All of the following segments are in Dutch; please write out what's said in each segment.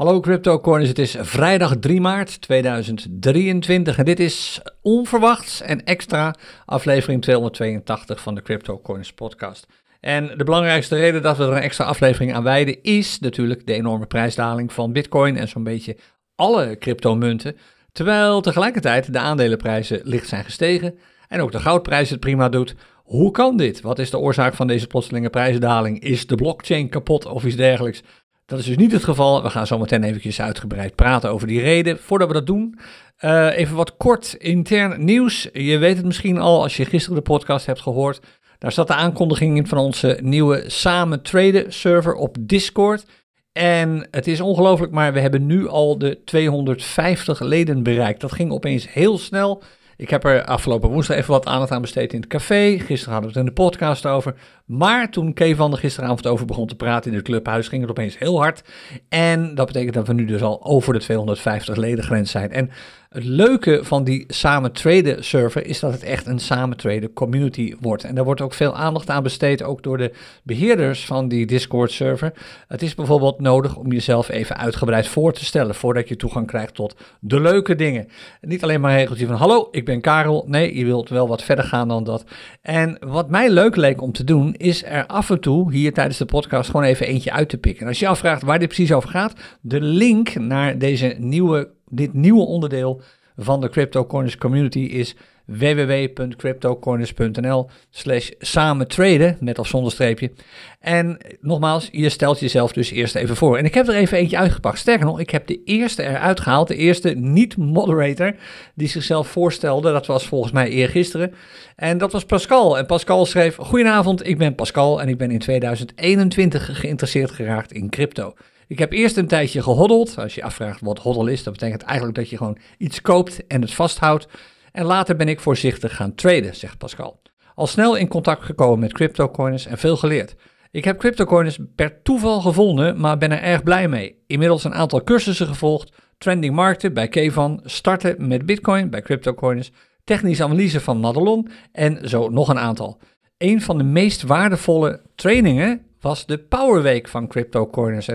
Hallo CryptoCoiners, het is vrijdag 3 maart 2023 en dit is onverwachts en extra aflevering 282 van de CryptoCoiners podcast. En de belangrijkste reden dat we er een extra aflevering aan wijden is natuurlijk de enorme prijsdaling van Bitcoin en zo'n beetje alle cryptomunten. Terwijl tegelijkertijd de aandelenprijzen licht zijn gestegen en ook de goudprijs het prima doet. Hoe kan dit? Wat is de oorzaak van deze plotselinge prijsdaling? Is de blockchain kapot of iets dergelijks? Dat is dus niet het geval. We gaan zo meteen eventjes uitgebreid praten over die reden. Voordat we dat doen, uh, even wat kort intern nieuws. Je weet het misschien al als je gisteren de podcast hebt gehoord. Daar zat de aankondiging in van onze nieuwe samen traden server op Discord. En het is ongelooflijk, maar we hebben nu al de 250 leden bereikt. Dat ging opeens heel snel. Ik heb er afgelopen woensdag even wat aandacht aan besteed in het café. Gisteren hadden we het in de podcast over. Maar toen Kevan er gisteravond over begon te praten in het clubhuis, ging het opeens heel hard. En dat betekent dat we nu dus al over de 250 leden grens zijn. En het leuke van die samen traden server is dat het echt een samen traden community wordt. En daar wordt ook veel aandacht aan besteed, ook door de beheerders van die Discord server. Het is bijvoorbeeld nodig om jezelf even uitgebreid voor te stellen voordat je toegang krijgt tot de leuke dingen. Niet alleen maar regeltje van hallo, ik ben Karel. Nee, je wilt wel wat verder gaan dan dat. En wat mij leuk leek om te doen, is er af en toe hier tijdens de podcast gewoon even eentje uit te pikken. En als je afvraagt waar dit precies over gaat, de link naar deze nieuwe dit nieuwe onderdeel van de CryptoCorners community is www.cryptocorners.nl slash samen traden, met of zonder streepje. En nogmaals, je stelt jezelf dus eerst even voor. En ik heb er even eentje uitgepakt. Sterker nog, ik heb de eerste eruit gehaald, de eerste niet-moderator die zichzelf voorstelde. Dat was volgens mij eergisteren. En dat was Pascal. En Pascal schreef, goedenavond, ik ben Pascal en ik ben in 2021 geïnteresseerd geraakt in crypto. Ik heb eerst een tijdje gehoddeld. Als je afvraagt wat hoddel is, dat betekent eigenlijk dat je gewoon iets koopt en het vasthoudt. En later ben ik voorzichtig gaan traden, zegt Pascal. Al snel in contact gekomen met cryptocoins en veel geleerd. Ik heb cryptocoins per toeval gevonden, maar ben er erg blij mee. Inmiddels een aantal cursussen gevolgd, trending markten bij Kevan, starten met bitcoin bij cryptocoins, technische analyse van Madelon en zo nog een aantal. Een van de meest waardevolle trainingen was de Power Week van CryptoCoiners.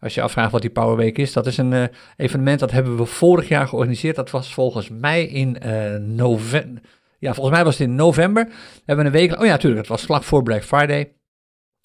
Als je afvraagt wat die Power Week is, dat is een uh, evenement dat hebben we vorig jaar georganiseerd. Dat was volgens mij in uh, november. Ja, volgens mij was het in november. We hebben een week. Oh ja, natuurlijk. Het was vlak voor Black Friday.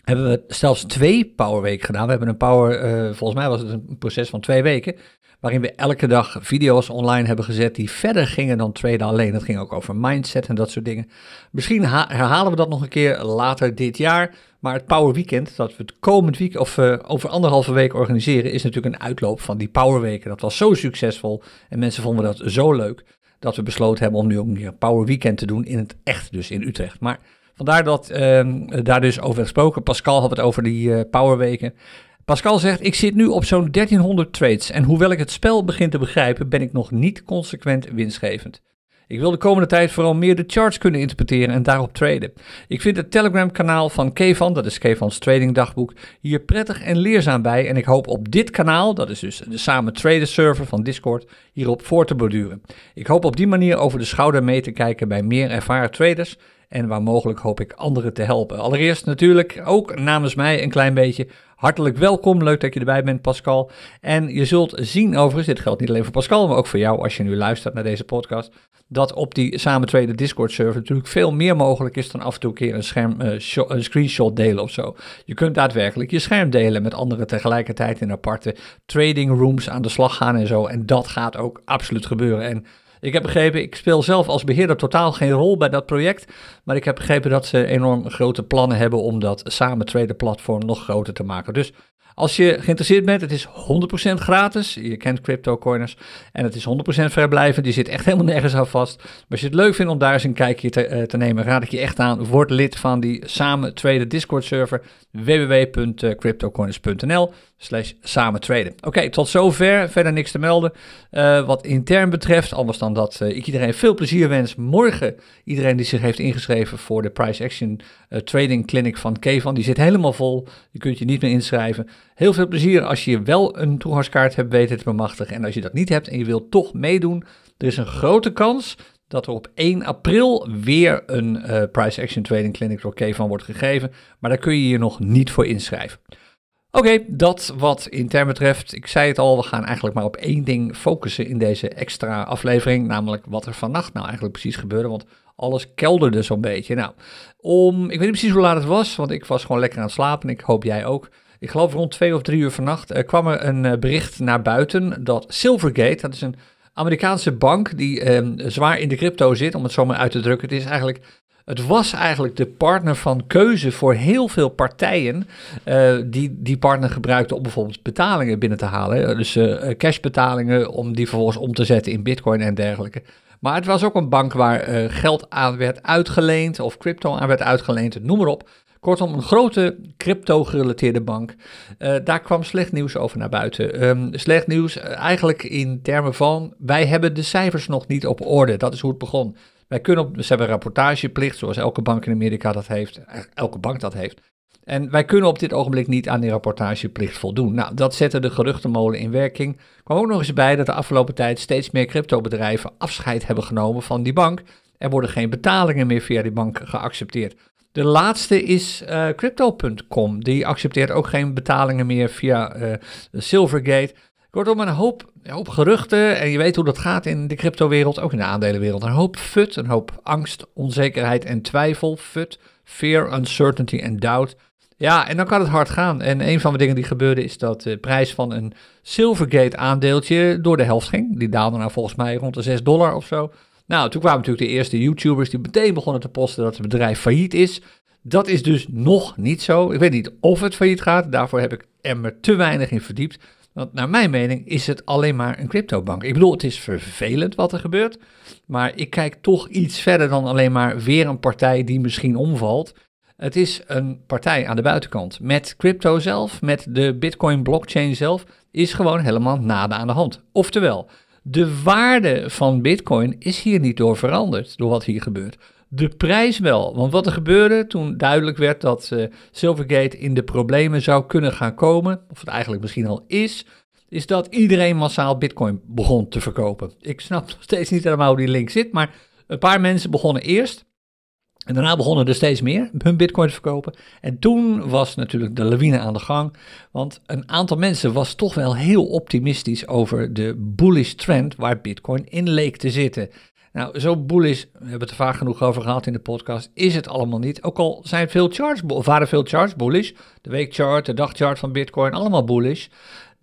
Hebben we zelfs twee Power Week gedaan. We hebben een Power. Uh, volgens mij was het een proces van twee weken. Waarin we elke dag video's online hebben gezet die verder gingen dan traden alleen. Dat ging ook over mindset en dat soort dingen. Misschien herhalen we dat nog een keer later dit jaar. Maar het Power Weekend, dat we het komend week of uh, over anderhalve week organiseren, is natuurlijk een uitloop van die Power Weken. Dat was zo succesvol en mensen vonden dat zo leuk dat we besloten hebben om nu ook een Power Weekend te doen in het echt, dus in Utrecht. Maar vandaar dat uh, daar dus over gesproken. Pascal had het over die uh, Power Weken. Pascal zegt: Ik zit nu op zo'n 1300 trades en hoewel ik het spel begin te begrijpen, ben ik nog niet consequent winstgevend. Ik wil de komende tijd vooral meer de charts kunnen interpreteren en daarop traden. Ik vind het Telegram-kanaal van Kevan, dat is Kevans Trading Dagboek, hier prettig en leerzaam bij. En ik hoop op dit kanaal, dat is dus de samen traden server van Discord, hierop voor te borduren. Ik hoop op die manier over de schouder mee te kijken bij meer ervaren traders. En waar mogelijk hoop ik anderen te helpen. Allereerst natuurlijk ook namens mij een klein beetje Hartelijk welkom, leuk dat je erbij bent, Pascal. En je zult zien, overigens, dit geldt niet alleen voor Pascal, maar ook voor jou als je nu luistert naar deze podcast, dat op die samen Discord server natuurlijk veel meer mogelijk is dan af en toe een keer een, scherm, uh, een screenshot delen of zo. Je kunt daadwerkelijk je scherm delen met anderen tegelijkertijd in aparte trading rooms aan de slag gaan en zo. En dat gaat ook absoluut gebeuren. En ik heb begrepen, ik speel zelf als beheerder totaal geen rol bij dat project. Maar ik heb begrepen dat ze enorm grote plannen hebben om dat samen traden platform nog groter te maken. Dus als je geïnteresseerd bent, het is 100% gratis. Je kent CryptoCoiners. En het is 100% vrijblijvend. Die zit echt helemaal nergens aan vast. Maar als je het leuk vindt om daar eens een kijkje te, uh, te nemen, raad ik je echt aan. Word lid van die samen traden Discord server. www.cryptocoiners.nl slash samen traden. Oké, tot zover. Verder niks te melden. Uh, wat intern betreft, anders dan dat uh, ik iedereen veel plezier wens. Morgen iedereen die zich heeft ingeschreven voor de Price Action uh, Trading Clinic van Kevan. Die zit helemaal vol. Je kunt je niet meer inschrijven. Heel veel plezier als je wel een toegangskaart hebt weten te bemachtigen. En als je dat niet hebt en je wilt toch meedoen, er is een grote kans dat er op 1 april weer een Price Action Trading Clinic door Kevan wordt gegeven. Maar daar kun je je nog niet voor inschrijven. Oké, dat wat intern betreft. Ik zei het al, we gaan eigenlijk maar op één ding focussen in deze extra aflevering. Namelijk wat er vannacht nou eigenlijk precies gebeurde. Want alles kelderde zo'n beetje. Nou, om, ik weet niet precies hoe laat het was, want ik was gewoon lekker aan het slapen. Ik hoop jij ook. Ik geloof rond twee of drie uur vannacht kwam er een uh, bericht naar buiten dat Silvergate, dat is een Amerikaanse bank die uh, zwaar in de crypto zit, om het zo maar uit te drukken. Het is eigenlijk het was eigenlijk de partner van keuze voor heel veel partijen uh, die die partner gebruikten om bijvoorbeeld betalingen binnen te halen. Dus uh, cashbetalingen om die vervolgens om te zetten in bitcoin en dergelijke. Maar het was ook een bank waar uh, geld aan werd uitgeleend of crypto aan werd uitgeleend, noem maar op. Kortom, een grote crypto-gerelateerde bank. Uh, daar kwam slecht nieuws over naar buiten. Um, slecht nieuws eigenlijk in termen van, wij hebben de cijfers nog niet op orde. Dat is hoe het begon. Wij kunnen op, ze hebben een rapportageplicht, zoals elke bank in Amerika dat heeft, elke bank dat heeft. En wij kunnen op dit ogenblik niet aan die rapportageplicht voldoen. Nou, dat zette de geruchtenmolen in werking. Er kwam ook nog eens bij dat de afgelopen tijd steeds meer cryptobedrijven afscheid hebben genomen van die bank. Er worden geen betalingen meer via die bank geaccepteerd. De laatste is uh, Crypto.com. Die accepteert ook geen betalingen meer via uh, Silvergate. Kortom, een hoop, een hoop geruchten. En je weet hoe dat gaat in de cryptowereld, ook in de aandelenwereld. Een hoop fut, een hoop angst, onzekerheid en twijfel. Fut, fear, uncertainty en doubt. Ja, en dan kan het hard gaan. En een van de dingen die gebeurde is dat de prijs van een Silvergate aandeeltje door de helft ging. Die daalde nou volgens mij rond de 6 dollar of zo. Nou, toen kwamen natuurlijk de eerste YouTubers die meteen begonnen te posten dat het bedrijf failliet is. Dat is dus nog niet zo. Ik weet niet of het failliet gaat. Daarvoor heb ik er me te weinig in verdiept. Want naar mijn mening is het alleen maar een cryptobank. Ik bedoel, het is vervelend wat er gebeurt. Maar ik kijk toch iets verder dan alleen maar weer een partij die misschien omvalt. Het is een partij aan de buitenkant. Met crypto zelf, met de Bitcoin blockchain zelf, is gewoon helemaal nada aan de hand. Oftewel, de waarde van Bitcoin is hier niet door veranderd, door wat hier gebeurt. De prijs wel, want wat er gebeurde toen duidelijk werd dat uh, Silvergate in de problemen zou kunnen gaan komen, of het eigenlijk misschien al is, is dat iedereen massaal Bitcoin begon te verkopen. Ik snap nog steeds niet helemaal hoe die link zit, maar een paar mensen begonnen eerst. En daarna begonnen er steeds meer hun bitcoin te verkopen. En toen was natuurlijk de lawine aan de gang. Want een aantal mensen was toch wel heel optimistisch over de bullish trend waar bitcoin in leek te zitten. Nou, zo bullish, we hebben het er vaak genoeg over gehad in de podcast, is het allemaal niet. Ook al zijn veel charts, waren veel charts bullish. De weekchart, de dagchart van bitcoin, allemaal bullish.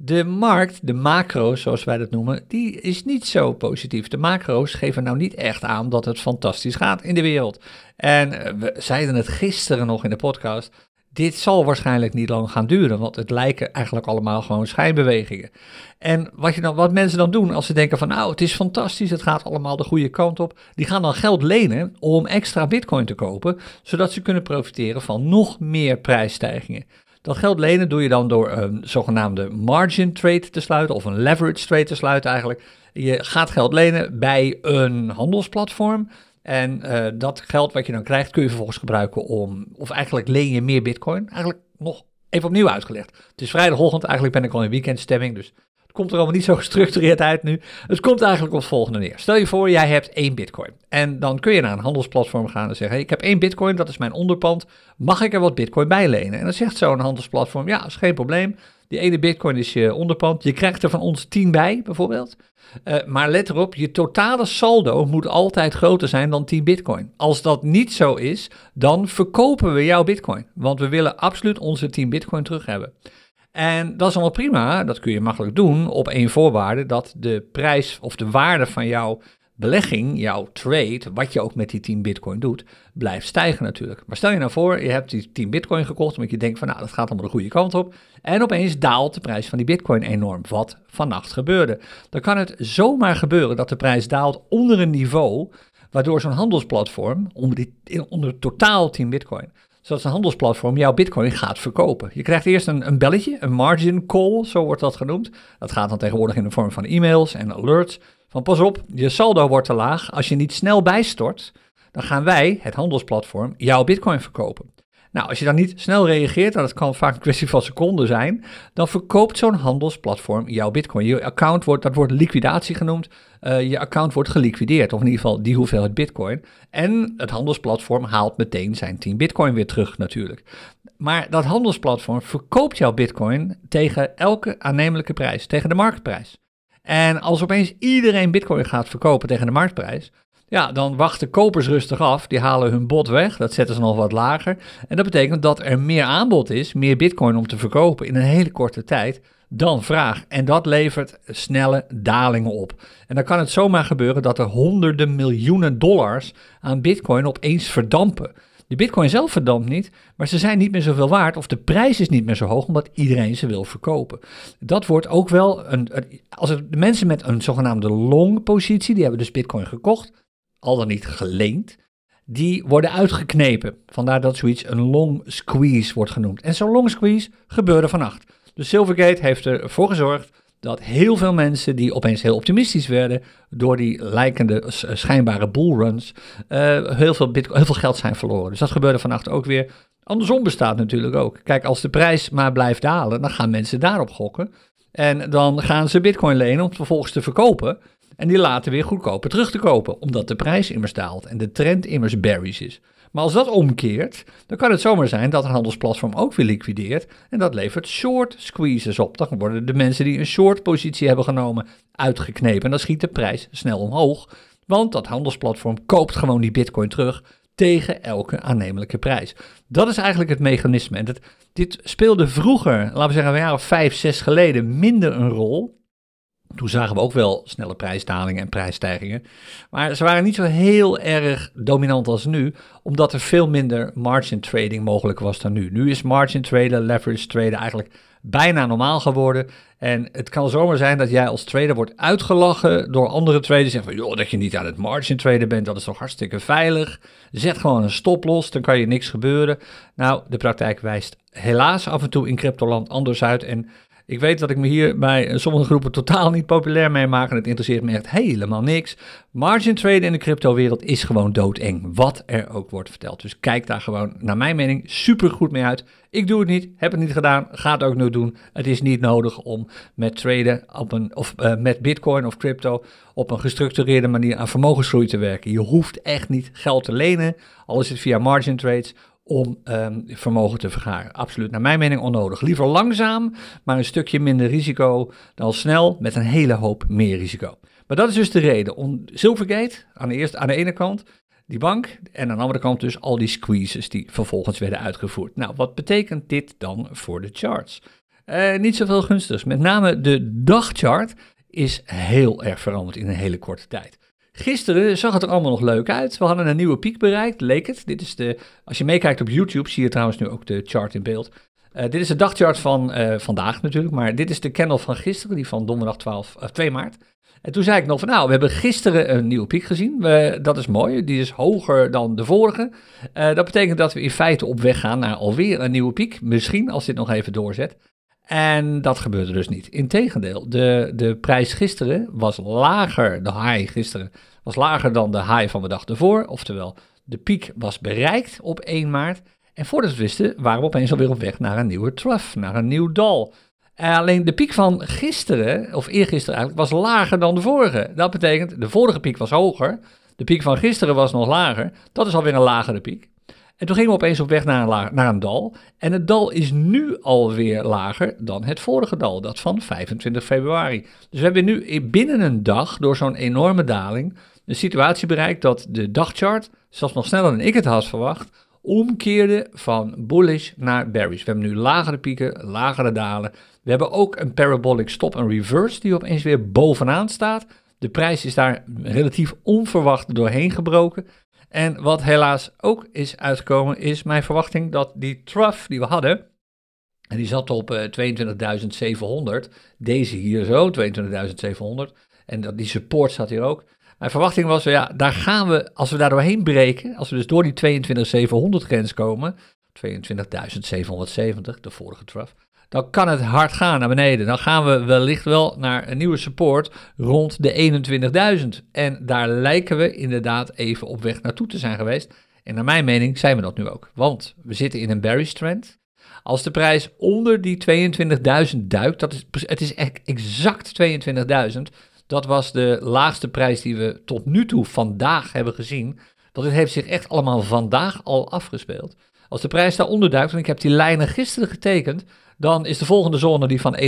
De markt, de macro's zoals wij dat noemen, die is niet zo positief. De macro's geven nou niet echt aan dat het fantastisch gaat in de wereld. En eh, we zeiden het gisteren nog in de podcast. Dit zal waarschijnlijk niet lang gaan duren, want het lijken eigenlijk allemaal gewoon schijnbewegingen. En wat, je dan, wat mensen dan doen als ze denken van nou, het is fantastisch, het gaat allemaal de goede kant op. Die gaan dan geld lenen om extra bitcoin te kopen, zodat ze kunnen profiteren van nog meer prijsstijgingen. Dat geld lenen doe je dan door een zogenaamde margin trade te sluiten of een leverage trade te sluiten eigenlijk. Je gaat geld lenen bij een handelsplatform. En uh, dat geld wat je dan krijgt kun je vervolgens gebruiken om, of eigenlijk leen je meer bitcoin. Eigenlijk nog even opnieuw uitgelegd. Het is vrijdagochtend, eigenlijk ben ik al in weekendstemming, dus komt er allemaal niet zo gestructureerd uit nu. Het komt eigenlijk op het volgende neer. Stel je voor, jij hebt één bitcoin. En dan kun je naar een handelsplatform gaan en zeggen, hey, ik heb één bitcoin, dat is mijn onderpand. Mag ik er wat bitcoin bij lenen? En dan zegt zo'n handelsplatform, ja, is geen probleem. Die ene bitcoin is je onderpand. Je krijgt er van ons 10 bij, bijvoorbeeld. Uh, maar let erop, je totale saldo moet altijd groter zijn dan 10 bitcoin. Als dat niet zo is, dan verkopen we jouw bitcoin. Want we willen absoluut onze 10 bitcoin terug hebben. En dat is allemaal prima, dat kun je makkelijk doen op één voorwaarde, dat de prijs of de waarde van jouw belegging, jouw trade, wat je ook met die 10 bitcoin doet, blijft stijgen natuurlijk. Maar stel je nou voor, je hebt die 10 bitcoin gekocht omdat je denkt van nou, dat gaat allemaal de goede kant op. En opeens daalt de prijs van die bitcoin enorm, wat vannacht gebeurde. Dan kan het zomaar gebeuren dat de prijs daalt onder een niveau, waardoor zo'n handelsplatform, onder, die, onder totaal 10 bitcoin, zodat een handelsplatform jouw bitcoin gaat verkopen. Je krijgt eerst een, een belletje, een margin call, zo wordt dat genoemd. Dat gaat dan tegenwoordig in de vorm van e-mails en alerts. Van pas op, je saldo wordt te laag. Als je niet snel bijstort, dan gaan wij, het handelsplatform, jouw bitcoin verkopen. Nou, als je dan niet snel reageert, en dat kan vaak een kwestie van seconden zijn, dan verkoopt zo'n handelsplatform jouw bitcoin. Je account wordt, dat wordt liquidatie genoemd, uh, je account wordt geliquideerd, of in ieder geval die hoeveelheid bitcoin. En het handelsplatform haalt meteen zijn 10 bitcoin weer terug natuurlijk. Maar dat handelsplatform verkoopt jouw bitcoin tegen elke aannemelijke prijs, tegen de marktprijs. En als opeens iedereen bitcoin gaat verkopen tegen de marktprijs, ja, dan wachten kopers rustig af. Die halen hun bod weg. Dat zetten ze nog wat lager. En dat betekent dat er meer aanbod is, meer bitcoin om te verkopen in een hele korte tijd dan vraag. En dat levert snelle dalingen op. En dan kan het zomaar gebeuren dat er honderden miljoenen dollars aan bitcoin opeens verdampen. De bitcoin zelf verdampt niet, maar ze zijn niet meer zoveel waard of de prijs is niet meer zo hoog omdat iedereen ze wil verkopen. Dat wordt ook wel een, als de mensen met een zogenaamde long positie, die hebben dus bitcoin gekocht, al dan niet geleend, die worden uitgeknepen. Vandaar dat zoiets een long squeeze wordt genoemd. En zo'n long squeeze gebeurde vannacht. Dus Silvergate heeft ervoor gezorgd dat heel veel mensen die opeens heel optimistisch werden door die lijkende schijnbare bullruns, uh, heel, veel heel veel geld zijn verloren. Dus dat gebeurde vannacht ook weer. Andersom bestaat natuurlijk ook. Kijk, als de prijs maar blijft dalen, dan gaan mensen daarop gokken. En dan gaan ze bitcoin lenen om het vervolgens te verkopen. En die laten weer goedkoper terug te kopen, omdat de prijs immers daalt en de trend immers bearish is. Maar als dat omkeert, dan kan het zomaar zijn dat een handelsplatform ook weer liquideert. En dat levert short squeezes op. Dan worden de mensen die een short positie hebben genomen uitgeknepen. En dan schiet de prijs snel omhoog. Want dat handelsplatform koopt gewoon die bitcoin terug tegen elke aannemelijke prijs. Dat is eigenlijk het mechanisme. En dat, dit speelde vroeger, laten we zeggen vijf, zes geleden, minder een rol. Toen zagen we ook wel snelle prijsdalingen en prijsstijgingen. Maar ze waren niet zo heel erg dominant als nu, omdat er veel minder margin trading mogelijk was dan nu. Nu is margin traden, leverage traden eigenlijk bijna normaal geworden. En het kan zomaar zijn dat jij als trader wordt uitgelachen door andere traders. Zeggen van, joh, dat je niet aan het margin traden bent, dat is toch hartstikke veilig. Zet gewoon een stop los, dan kan je niks gebeuren. Nou, de praktijk wijst helaas af en toe in cryptoland anders uit. En ik weet dat ik me hier bij sommige groepen totaal niet populair mee maak en het interesseert me echt helemaal niks. Margin traden in de cryptowereld is gewoon doodeng, wat er ook wordt verteld. Dus kijk daar gewoon, naar mijn mening, super goed mee uit. Ik doe het niet, heb het niet gedaan, ga het ook nu doen. Het is niet nodig om met traden op een, of uh, met bitcoin of crypto op een gestructureerde manier aan vermogensgroei te werken. Je hoeft echt niet geld te lenen, al is het via margin trades om um, vermogen te vergaren. Absoluut, naar mijn mening onnodig. Liever langzaam, maar een stukje minder risico dan snel met een hele hoop meer risico. Maar dat is dus de reden. Om Silvergate, aan de, eerste, aan de ene kant, die bank, en aan de andere kant dus al die squeezes die vervolgens werden uitgevoerd. Nou, wat betekent dit dan voor de charts? Uh, niet zoveel gunstigs. Met name de dagchart is heel erg veranderd in een hele korte tijd. Gisteren zag het er allemaal nog leuk uit. We hadden een nieuwe piek bereikt, leek het. Dit is de, als je meekijkt op YouTube, zie je trouwens nu ook de chart in beeld. Uh, dit is de dagchart van uh, vandaag natuurlijk, maar dit is de candle van gisteren, die van donderdag 12, uh, 2 maart. En toen zei ik nog van, nou, we hebben gisteren een nieuwe piek gezien. Dat is mooi, die is hoger dan de vorige. Dat betekent dat we in feite op weg gaan naar alweer een nieuwe piek. Misschien als dit nog even doorzet. En dat gebeurde dus niet. Integendeel, de, de prijs gisteren was lager, de high gisteren was lager dan de high van de dag ervoor. Oftewel, de piek was bereikt op 1 maart. En voordat we wisten, waren we opeens alweer op weg naar een nieuwe trough, naar een nieuw dal. En alleen de piek van gisteren, of eergisteren eigenlijk, was lager dan de vorige. Dat betekent, de vorige piek was hoger. De piek van gisteren was nog lager. Dat is alweer een lagere piek. En toen gingen we opeens op weg naar een, naar een dal. En het dal is nu alweer lager dan het vorige dal, dat van 25 februari. Dus we hebben nu binnen een dag, door zo'n enorme daling, de situatie bereikt dat de dagchart, zelfs nog sneller dan ik het had verwacht, omkeerde van bullish naar bearish. We hebben nu lagere pieken, lagere dalen. We hebben ook een parabolic stop en reverse die opeens weer bovenaan staat. De prijs is daar relatief onverwacht doorheen gebroken. En wat helaas ook is uitgekomen, is mijn verwachting dat die trough die we hadden, en die zat op uh, 22.700, deze hier zo, 22.700, en dat, die support zat hier ook. Mijn verwachting was, ja, daar gaan we, als we daar doorheen breken, als we dus door die 22.700 grens komen, 22.770, de vorige trough, dan kan het hard gaan naar beneden. Dan gaan we wellicht wel naar een nieuwe support rond de 21.000. En daar lijken we inderdaad even op weg naartoe te zijn geweest. En naar mijn mening zijn we dat nu ook. Want we zitten in een bearish trend. Als de prijs onder die 22.000 duikt, dat is, het is exact 22.000. Dat was de laagste prijs die we tot nu toe vandaag hebben gezien. Dat het heeft zich echt allemaal vandaag al afgespeeld. Als de prijs daaronder duikt, en ik heb die lijnen gisteren getekend, dan is de volgende zone die van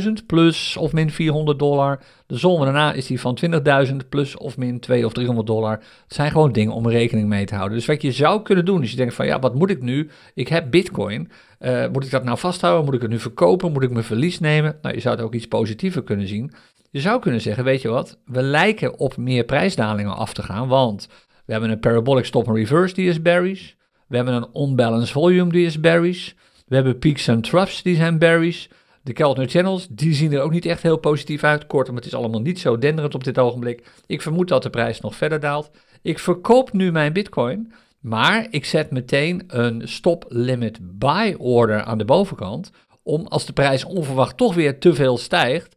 21.000 plus of min 400 dollar. De zone daarna is die van 20.000 plus of min 2 of 300 dollar. Het zijn gewoon dingen om rekening mee te houden. Dus wat je zou kunnen doen, is je denkt van ja, wat moet ik nu? Ik heb bitcoin. Uh, moet ik dat nou vasthouden? Moet ik het nu verkopen? Moet ik mijn verlies nemen? Nou, je zou het ook iets positiever kunnen zien. Je zou kunnen zeggen, weet je wat, we lijken op meer prijsdalingen af te gaan, want we hebben een parabolic stop and reverse die is bearish. We hebben een unbalanced volume die is bearish. We hebben peaks en troughs die zijn bearish. De Keltner Channels, die zien er ook niet echt heel positief uit. Kortom, het is allemaal niet zo denderend op dit ogenblik. Ik vermoed dat de prijs nog verder daalt. Ik verkoop nu mijn bitcoin, maar ik zet meteen een stop limit buy order aan de bovenkant. Om als de prijs onverwacht toch weer te veel stijgt,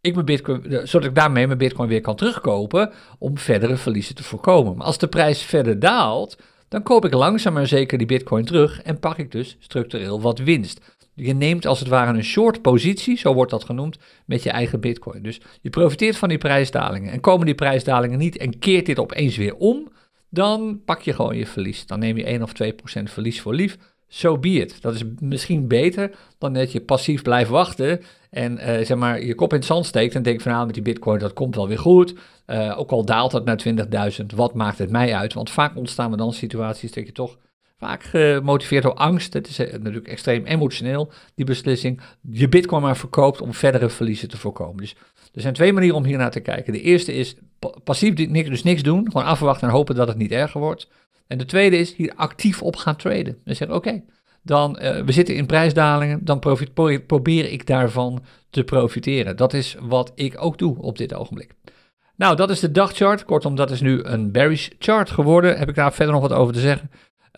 ik mijn bitcoin, zodat ik daarmee mijn bitcoin weer kan terugkopen om verdere verliezen te voorkomen. Maar als de prijs verder daalt, dan koop ik langzaam maar zeker die bitcoin terug en pak ik dus structureel wat winst. Je neemt als het ware een short positie, zo wordt dat genoemd, met je eigen bitcoin. Dus je profiteert van die prijsdalingen. En komen die prijsdalingen niet en keert dit opeens weer om, dan pak je gewoon je verlies. Dan neem je 1 of 2 procent verlies voor lief. So be it. Dat is misschien beter dan dat je passief blijft wachten en uh, zeg maar je kop in het zand steekt en denkt van nou met die bitcoin dat komt wel weer goed. Uh, ook al daalt het naar 20.000, wat maakt het mij uit? Want vaak ontstaan er dan situaties dat je toch vaak gemotiveerd door angst. Het is eh, natuurlijk extreem emotioneel, die beslissing. Je bitcoin maar verkoopt om verdere verliezen te voorkomen. Dus er zijn twee manieren om hier naar te kijken. De eerste is passief dus niks doen, gewoon afwachten en hopen dat het niet erger wordt. En de tweede is hier actief op gaan traden. En zeggen oké, dan uh, we zitten in prijsdalingen, dan probeer ik daarvan te profiteren. Dat is wat ik ook doe op dit ogenblik. Nou, dat is de dagchart. Kortom, dat is nu een bearish chart geworden. Heb ik daar verder nog wat over te zeggen?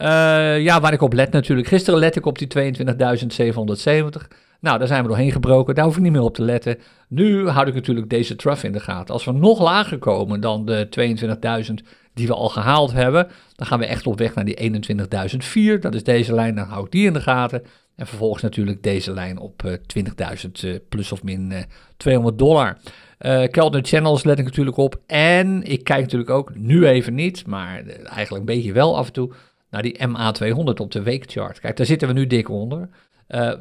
Uh, ja, waar ik op let natuurlijk. Gisteren let ik op die 22.770. Nou, daar zijn we doorheen gebroken. Daar hoef ik niet meer op te letten. Nu houd ik natuurlijk deze trough in de gaten. Als we nog lager komen dan de 22.000 die we al gehaald hebben, dan gaan we echt op weg naar die 21.004. Dat is deze lijn, dan hou ik die in de gaten. En vervolgens natuurlijk deze lijn op uh, eh, 20.000 uh, plus of min uh, eh, 200 dollar. Uh, Channels let ik natuurlijk op. En ik kijk natuurlijk ook, nu even niet, maar eigenlijk een beetje wel af en toe, naar die MA200 op de weekchart. Kijk, daar zitten we nu dik onder.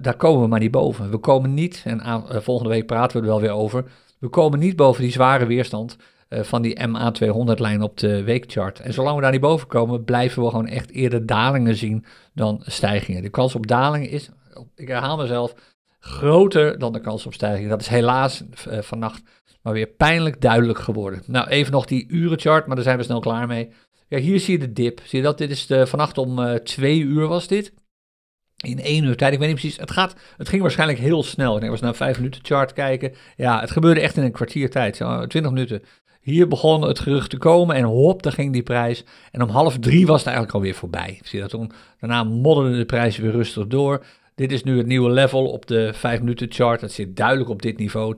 daar komen we maar niet boven. We komen niet, en volgende week praten we er wel weer over, we komen niet boven die zware weerstand van die MA200-lijn op de weekchart. En zolang we daar niet boven komen, blijven we gewoon echt eerder dalingen zien dan stijgingen. De kans op dalingen is, ik herhaal mezelf, groter dan de kans op stijgingen. Dat is helaas uh, vannacht maar weer pijnlijk duidelijk geworden. Nou, even nog die urenchart, maar daar zijn we snel klaar mee. Ja, hier zie je de dip. Zie je dat? Dit is de, vannacht om uh, twee uur was dit. In één uur tijd, ik weet niet precies. Het, gaat, het ging waarschijnlijk heel snel. Ik was naar vijf minuten chart kijken. Ja, het gebeurde echt in een kwartier tijd. Twintig minuten. Hier begon het gerucht te komen en hop, daar ging die prijs. En om half drie was het eigenlijk alweer voorbij. Zie dat toen? Daarna modderde de prijs weer rustig door. Dit is nu het nieuwe level op de 5 minuten chart. Dat zit duidelijk op dit niveau,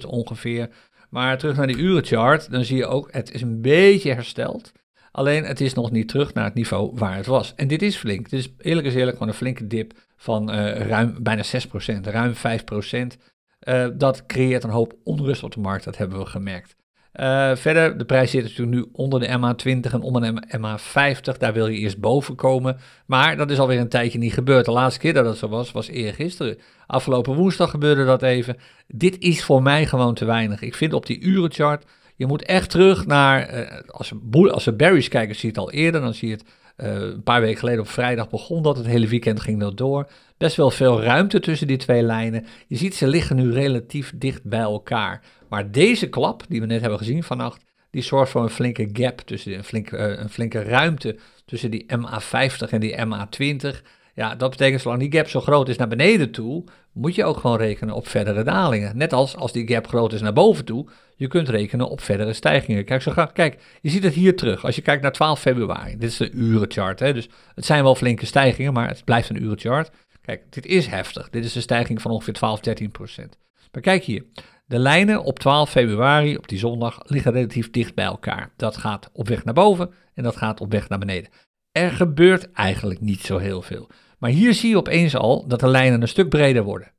22.400 ongeveer. Maar terug naar die urenchart, dan zie je ook, het is een beetje hersteld. Alleen het is nog niet terug naar het niveau waar het was. En dit is flink. Dit is eerlijk is eerlijk gewoon een flinke dip van uh, ruim bijna 6%, ruim 5%. Uh, dat creëert een hoop onrust op de markt, dat hebben we gemerkt. Uh, verder, de prijs zit natuurlijk nu onder de MA20 en onder de MA50. Daar wil je eerst boven komen. Maar dat is alweer een tijdje niet gebeurd. De laatste keer dat het zo was, was eergisteren. Afgelopen woensdag gebeurde dat even. Dit is voor mij gewoon te weinig. Ik vind op die urenchart, je moet echt terug naar, uh, als, we, als we berries kijken, zie je het al eerder. Dan zie je het een paar weken geleden op vrijdag begon dat. Het hele weekend ging dat door best wel veel ruimte tussen die twee lijnen. Je ziet ze liggen nu relatief dicht bij elkaar. Maar deze klap, die we net hebben gezien vannacht, die zorgt voor een flinke gap, tussen, een, flinke, uh, een flinke ruimte tussen die MA50 en die MA20. Ja, dat betekent zolang die gap zo groot is naar beneden toe, moet je ook gewoon rekenen op verdere dalingen. Net als als die gap groot is naar boven toe, je kunt rekenen op verdere stijgingen. Kijk, zo gaat, kijk je ziet het hier terug. Als je kijkt naar 12 februari, dit is de urenchart. Hè, dus het zijn wel flinke stijgingen, maar het blijft een urenchart. Kijk, dit is heftig. Dit is een stijging van ongeveer 12, 13 procent. Maar kijk hier, de lijnen op 12 februari, op die zondag, liggen relatief dicht bij elkaar. Dat gaat op weg naar boven en dat gaat op weg naar beneden. Er gebeurt eigenlijk niet zo heel veel. Maar hier zie je opeens al dat de lijnen een stuk breder worden.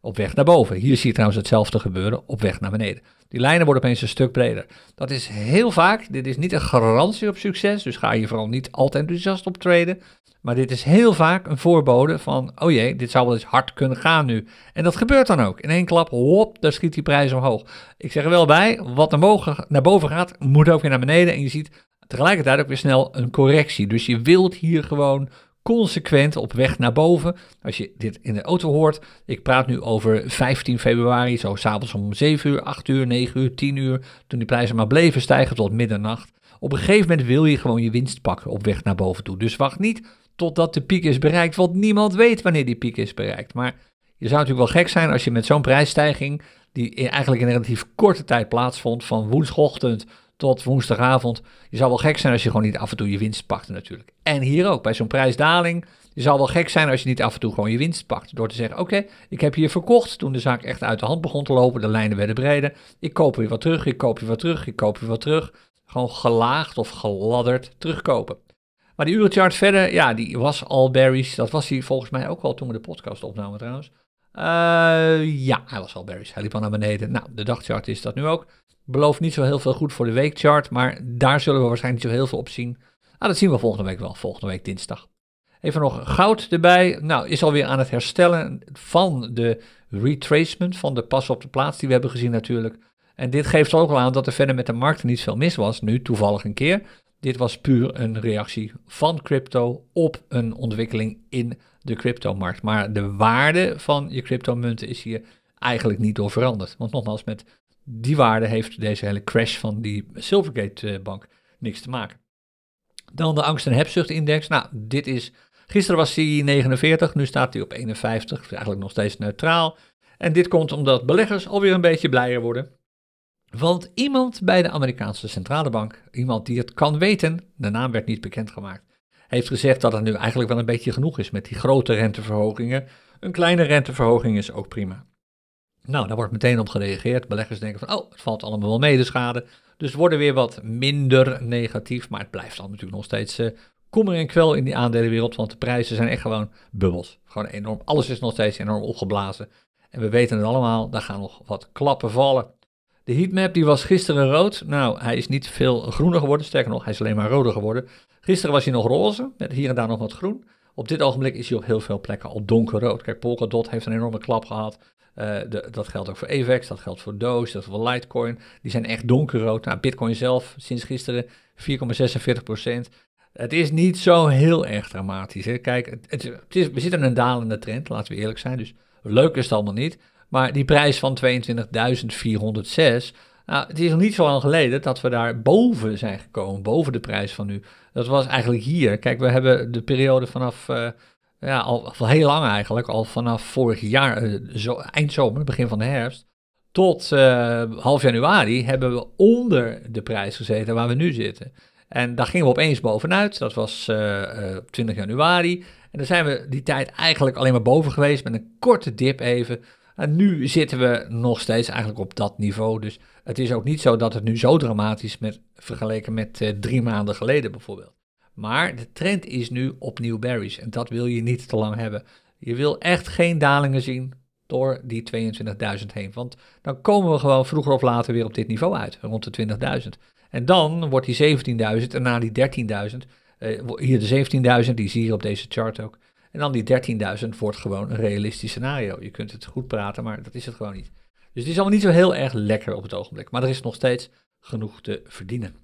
Op weg naar boven. Hier zie je trouwens hetzelfde gebeuren op weg naar beneden. Die lijnen worden opeens een stuk breder. Dat is heel vaak, dit is niet een garantie op succes, dus ga je vooral niet altijd enthousiast op traden. Maar dit is heel vaak een voorbode van, oh jee, dit zou wel eens hard kunnen gaan nu. En dat gebeurt dan ook. In één klap, hop, daar schiet die prijs omhoog. Ik zeg er wel bij, wat boven, naar boven gaat, moet ook weer naar beneden. En je ziet tegelijkertijd ook weer snel een correctie. Dus je wilt hier gewoon consequent op weg naar boven. Als je dit in de auto hoort, ik praat nu over 15 februari, zo s'avonds om 7 uur, 8 uur, 9 uur, 10 uur, toen die prijzen maar bleven stijgen tot middernacht. Op een gegeven moment wil je gewoon je winst pakken op weg naar boven toe. Dus wacht niet totdat de piek is bereikt, want niemand weet wanneer die piek is bereikt. Maar je zou natuurlijk wel gek zijn als je met zo'n prijsstijging, die eigenlijk in relatief korte tijd plaatsvond, van woensdagochtend tot woensdagavond. Je zou wel gek zijn als je gewoon niet af en toe je winst pakt natuurlijk. En hier ook, bij zo'n prijsdaling. Je zou wel gek zijn als je niet af en toe gewoon je winst pakt. Door te zeggen, oké, ik heb hier verkocht toen de zaak echt uit de hand begon te lopen. De lijnen werden breder. Ik koop weer wat terug, ik koop weer wat terug, ik koop weer wat terug. Gewoon gelaagd of geladderd terugkopen. Maar die urenchart verder, ja, die was al bearish. Dat was hij volgens mij ook al toen we de podcast opnamen trouwens. Uh, ja, hij was al bearish. Hij liep al naar beneden. Nou, de dagchart is dat nu ook. Belooft niet zo heel veel goed voor de weekchart, maar daar zullen we waarschijnlijk niet zo heel veel op zien. Ah, dat zien we volgende week wel, volgende week dinsdag. Even nog goud erbij. Nou, is alweer aan het herstellen van de retracement, van de pas op de plaats die we hebben gezien natuurlijk. En dit geeft ook al aan dat er verder met de markt niet veel mis was, nu toevallig een keer. Dit was puur een reactie van crypto op een ontwikkeling in de cryptomarkt. Maar de waarde van je cryptomunten is hier eigenlijk niet door veranderd. Want nogmaals, met die waarde heeft deze hele crash van die Silvergate-bank niks te maken. Dan de angst- en hebzucht-index. Nou, dit is. Gisteren was hij 49, nu staat hij op 51. Eigenlijk nog steeds neutraal. En dit komt omdat beleggers alweer een beetje blijer worden. Want iemand bij de Amerikaanse centrale bank, iemand die het kan weten, de naam werd niet bekendgemaakt, heeft gezegd dat het nu eigenlijk wel een beetje genoeg is met die grote renteverhogingen. Een kleine renteverhoging is ook prima. Nou, daar wordt meteen op gereageerd. Beleggers denken van, oh, het valt allemaal wel mee, de schade. Dus worden weer wat minder negatief, maar het blijft dan natuurlijk nog steeds uh, kommer en kwel in die aandelenwereld, want de prijzen zijn echt gewoon bubbels. Gewoon enorm, alles is nog steeds enorm opgeblazen. En we weten het allemaal, daar gaan nog wat klappen vallen. De heatmap die was gisteren rood. Nou, hij is niet veel groener geworden, sterker nog, hij is alleen maar roder geworden. Gisteren was hij nog roze, met hier en daar nog wat groen. Op dit ogenblik is hij op heel veel plekken al donkerrood. Kijk, Polkadot heeft een enorme klap gehad. De, dat geldt ook voor EVEX, dat geldt voor Doge, dat geldt voor Litecoin. Die zijn echt donkerrood. Nou, Bitcoin zelf sinds gisteren 4,46% Het is niet zo heel erg dramatisch. Hè? Kijk, het, het, is, we zitten in een dalende trend, laten we eerlijk zijn. Dus leuk is het allemaal niet. Maar die prijs van 22.406, nou, het is nog niet zo lang geleden dat we daar boven zijn gekomen, boven de prijs van nu. Dat was eigenlijk hier. Kijk, we hebben de periode vanaf, uh, ja, al, al heel lang eigenlijk, al vanaf vorig jaar, uh, zo, eind zomer, begin van de herfst, tot uh, half januari hebben we onder de prijs gezeten waar we nu zitten. En daar gingen we opeens bovenuit, dat was 20 januari. En dan zijn we die tijd eigenlijk alleen maar boven geweest met een korte dip even. En nu zitten we nog steeds eigenlijk op dat niveau. Dus het is ook niet zo dat het nu zo dramatisch is vergeleken met drie maanden geleden bijvoorbeeld. Maar de trend is nu opnieuw berries en dat wil je niet te lang hebben. Je wil echt geen dalingen zien door die 22.000 heen. Want dan komen we gewoon vroeger of later weer op dit niveau uit, rond de 20.000. En dan wordt die 17.000 en na die 13.000, uh, hier de 17.000, die zie je op deze chart ook. En dan die 13.000 wordt gewoon een realistisch scenario. Je kunt het goed praten, maar dat is het gewoon niet. Dus het is allemaal niet zo heel erg lekker op het ogenblik. Maar er is nog steeds genoeg te verdienen.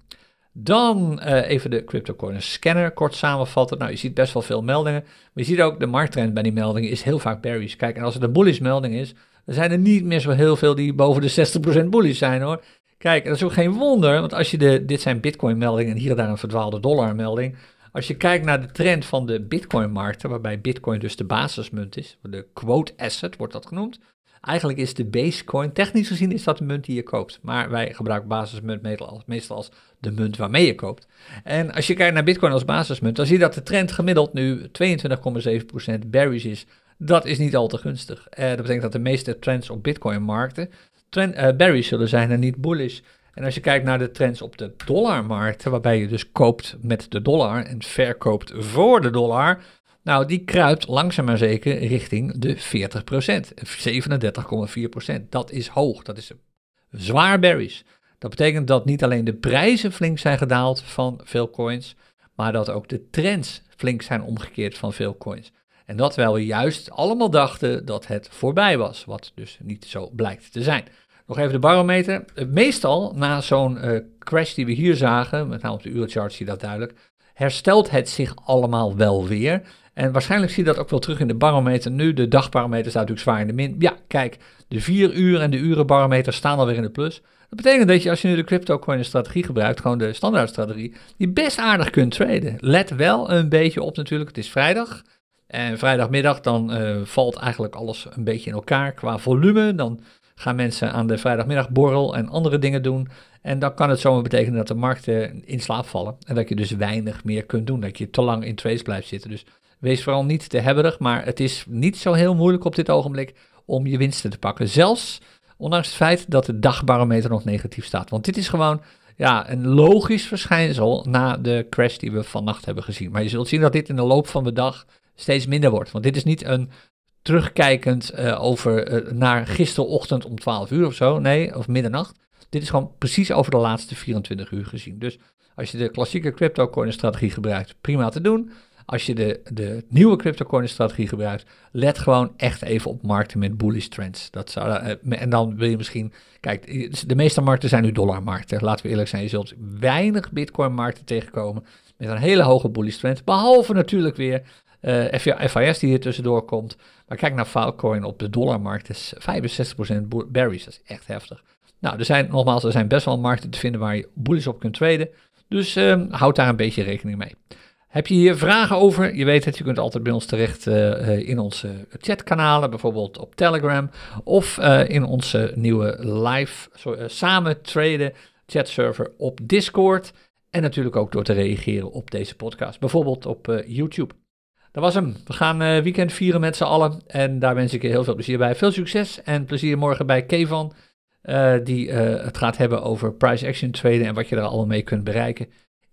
Dan uh, even de CryptoCoin scanner kort samenvatten. Nou, je ziet best wel veel meldingen. Maar je ziet ook de markttrend bij die meldingen is heel vaak bearish. Kijk, en als het een bullish melding is, dan zijn er niet meer zo heel veel die boven de 60% bullish zijn hoor. Kijk, dat is ook geen wonder, want als je de, dit zijn Bitcoin meldingen en hier en daar een verdwaalde dollar melding. Als je kijkt naar de trend van de Bitcoin-markten, waarbij Bitcoin dus de basismunt is, de quote asset wordt dat genoemd. Eigenlijk is de basecoin, technisch gezien is dat de munt die je koopt. Maar wij gebruiken basismunt meestal als de munt waarmee je koopt. En als je kijkt naar Bitcoin als basismunt, dan zie je dat de trend gemiddeld nu 22,7% bearish is Dat is niet al te gunstig. Uh, dat betekent dat de meeste trends op Bitcoin-markten trend, uh, berry zullen zijn en niet bullish. En als je kijkt naar de trends op de dollarmarkten, waarbij je dus koopt met de dollar en verkoopt voor de dollar, nou, die kruipt langzaam maar zeker richting de 40%, 37,4%. Dat is hoog, dat is zwaar berries. Dat betekent dat niet alleen de prijzen flink zijn gedaald van veel coins, maar dat ook de trends flink zijn omgekeerd van veel coins. En dat terwijl we juist allemaal dachten dat het voorbij was, wat dus niet zo blijkt te zijn. Nog even de barometer. Meestal na zo'n uh, crash die we hier zagen, met name op de urenchart zie je dat duidelijk, herstelt het zich allemaal wel weer. En waarschijnlijk zie je dat ook wel terug in de barometer. Nu, de dagbarometer staat natuurlijk zwaar in de min. Ja, kijk, de 4 uur en de urenbarometer staan alweer in de plus. Dat betekent dat je als je nu de crypto-coin strategie gebruikt, gewoon de standaardstrategie, die best aardig kunt traden. Let wel een beetje op natuurlijk, het is vrijdag. En vrijdagmiddag dan uh, valt eigenlijk alles een beetje in elkaar qua volume. Dan gaan mensen aan de vrijdagmiddagborrel en andere dingen doen. En dan kan het zomaar betekenen dat de markten in slaap vallen. En dat je dus weinig meer kunt doen. Dat je te lang in trades blijft zitten. Dus wees vooral niet te hebberig. Maar het is niet zo heel moeilijk op dit ogenblik om je winsten te pakken. Zelfs ondanks het feit dat de dagbarometer nog negatief staat. Want dit is gewoon ja, een logisch verschijnsel na de crash die we vannacht hebben gezien. Maar je zult zien dat dit in de loop van de dag steeds minder wordt. Want dit is niet een terugkijkend uh, over, uh, naar gisterochtend om 12 uur of zo. Nee, of middernacht. Dit is gewoon precies over de laatste 24 uur gezien. Dus als je de klassieke crypto-coin-strategie gebruikt, prima te doen. Als je de, de nieuwe crypto-coin-strategie gebruikt, let gewoon echt even op markten met bullish trends. Dat zou, uh, en dan wil je misschien, kijk, de meeste markten zijn nu dollarmarkten. Laten we eerlijk zijn, je zult weinig bitcoin-markten tegenkomen met een hele hoge bullish trend. Behalve natuurlijk weer uh, eh, FIS die hier tussendoor komt. Maar kijk naar Filecoin op de dollarmarkt, is 65% berries. Dat is echt heftig. Nou, er zijn nogmaals, er zijn best wel markten te vinden waar je bullish op kunt traden. Dus uh, houd daar een beetje rekening mee. Heb je hier vragen over? Je weet het, je kunt altijd bij ons terecht uh, in onze chatkanalen, bijvoorbeeld op Telegram. Of uh, in onze nieuwe live samen traden chatserver op Discord. En natuurlijk ook door te reageren op deze podcast, bijvoorbeeld op YouTube. Dat was hem. We gaan weekend vieren met z'n allen. En daar wens ik je heel veel plezier bij. Veel succes en plezier morgen bij Kevan. Die het gaat hebben over price action traden en wat je er allemaal mee kunt bereiken.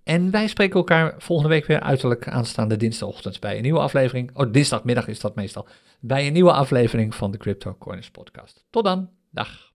En wij spreken elkaar volgende week weer uiterlijk aanstaande dinsdagochtend bij een nieuwe aflevering. Oh, dinsdagmiddag is dat meestal. Bij een nieuwe aflevering van de Crypto Corners podcast. Tot dan. Dag.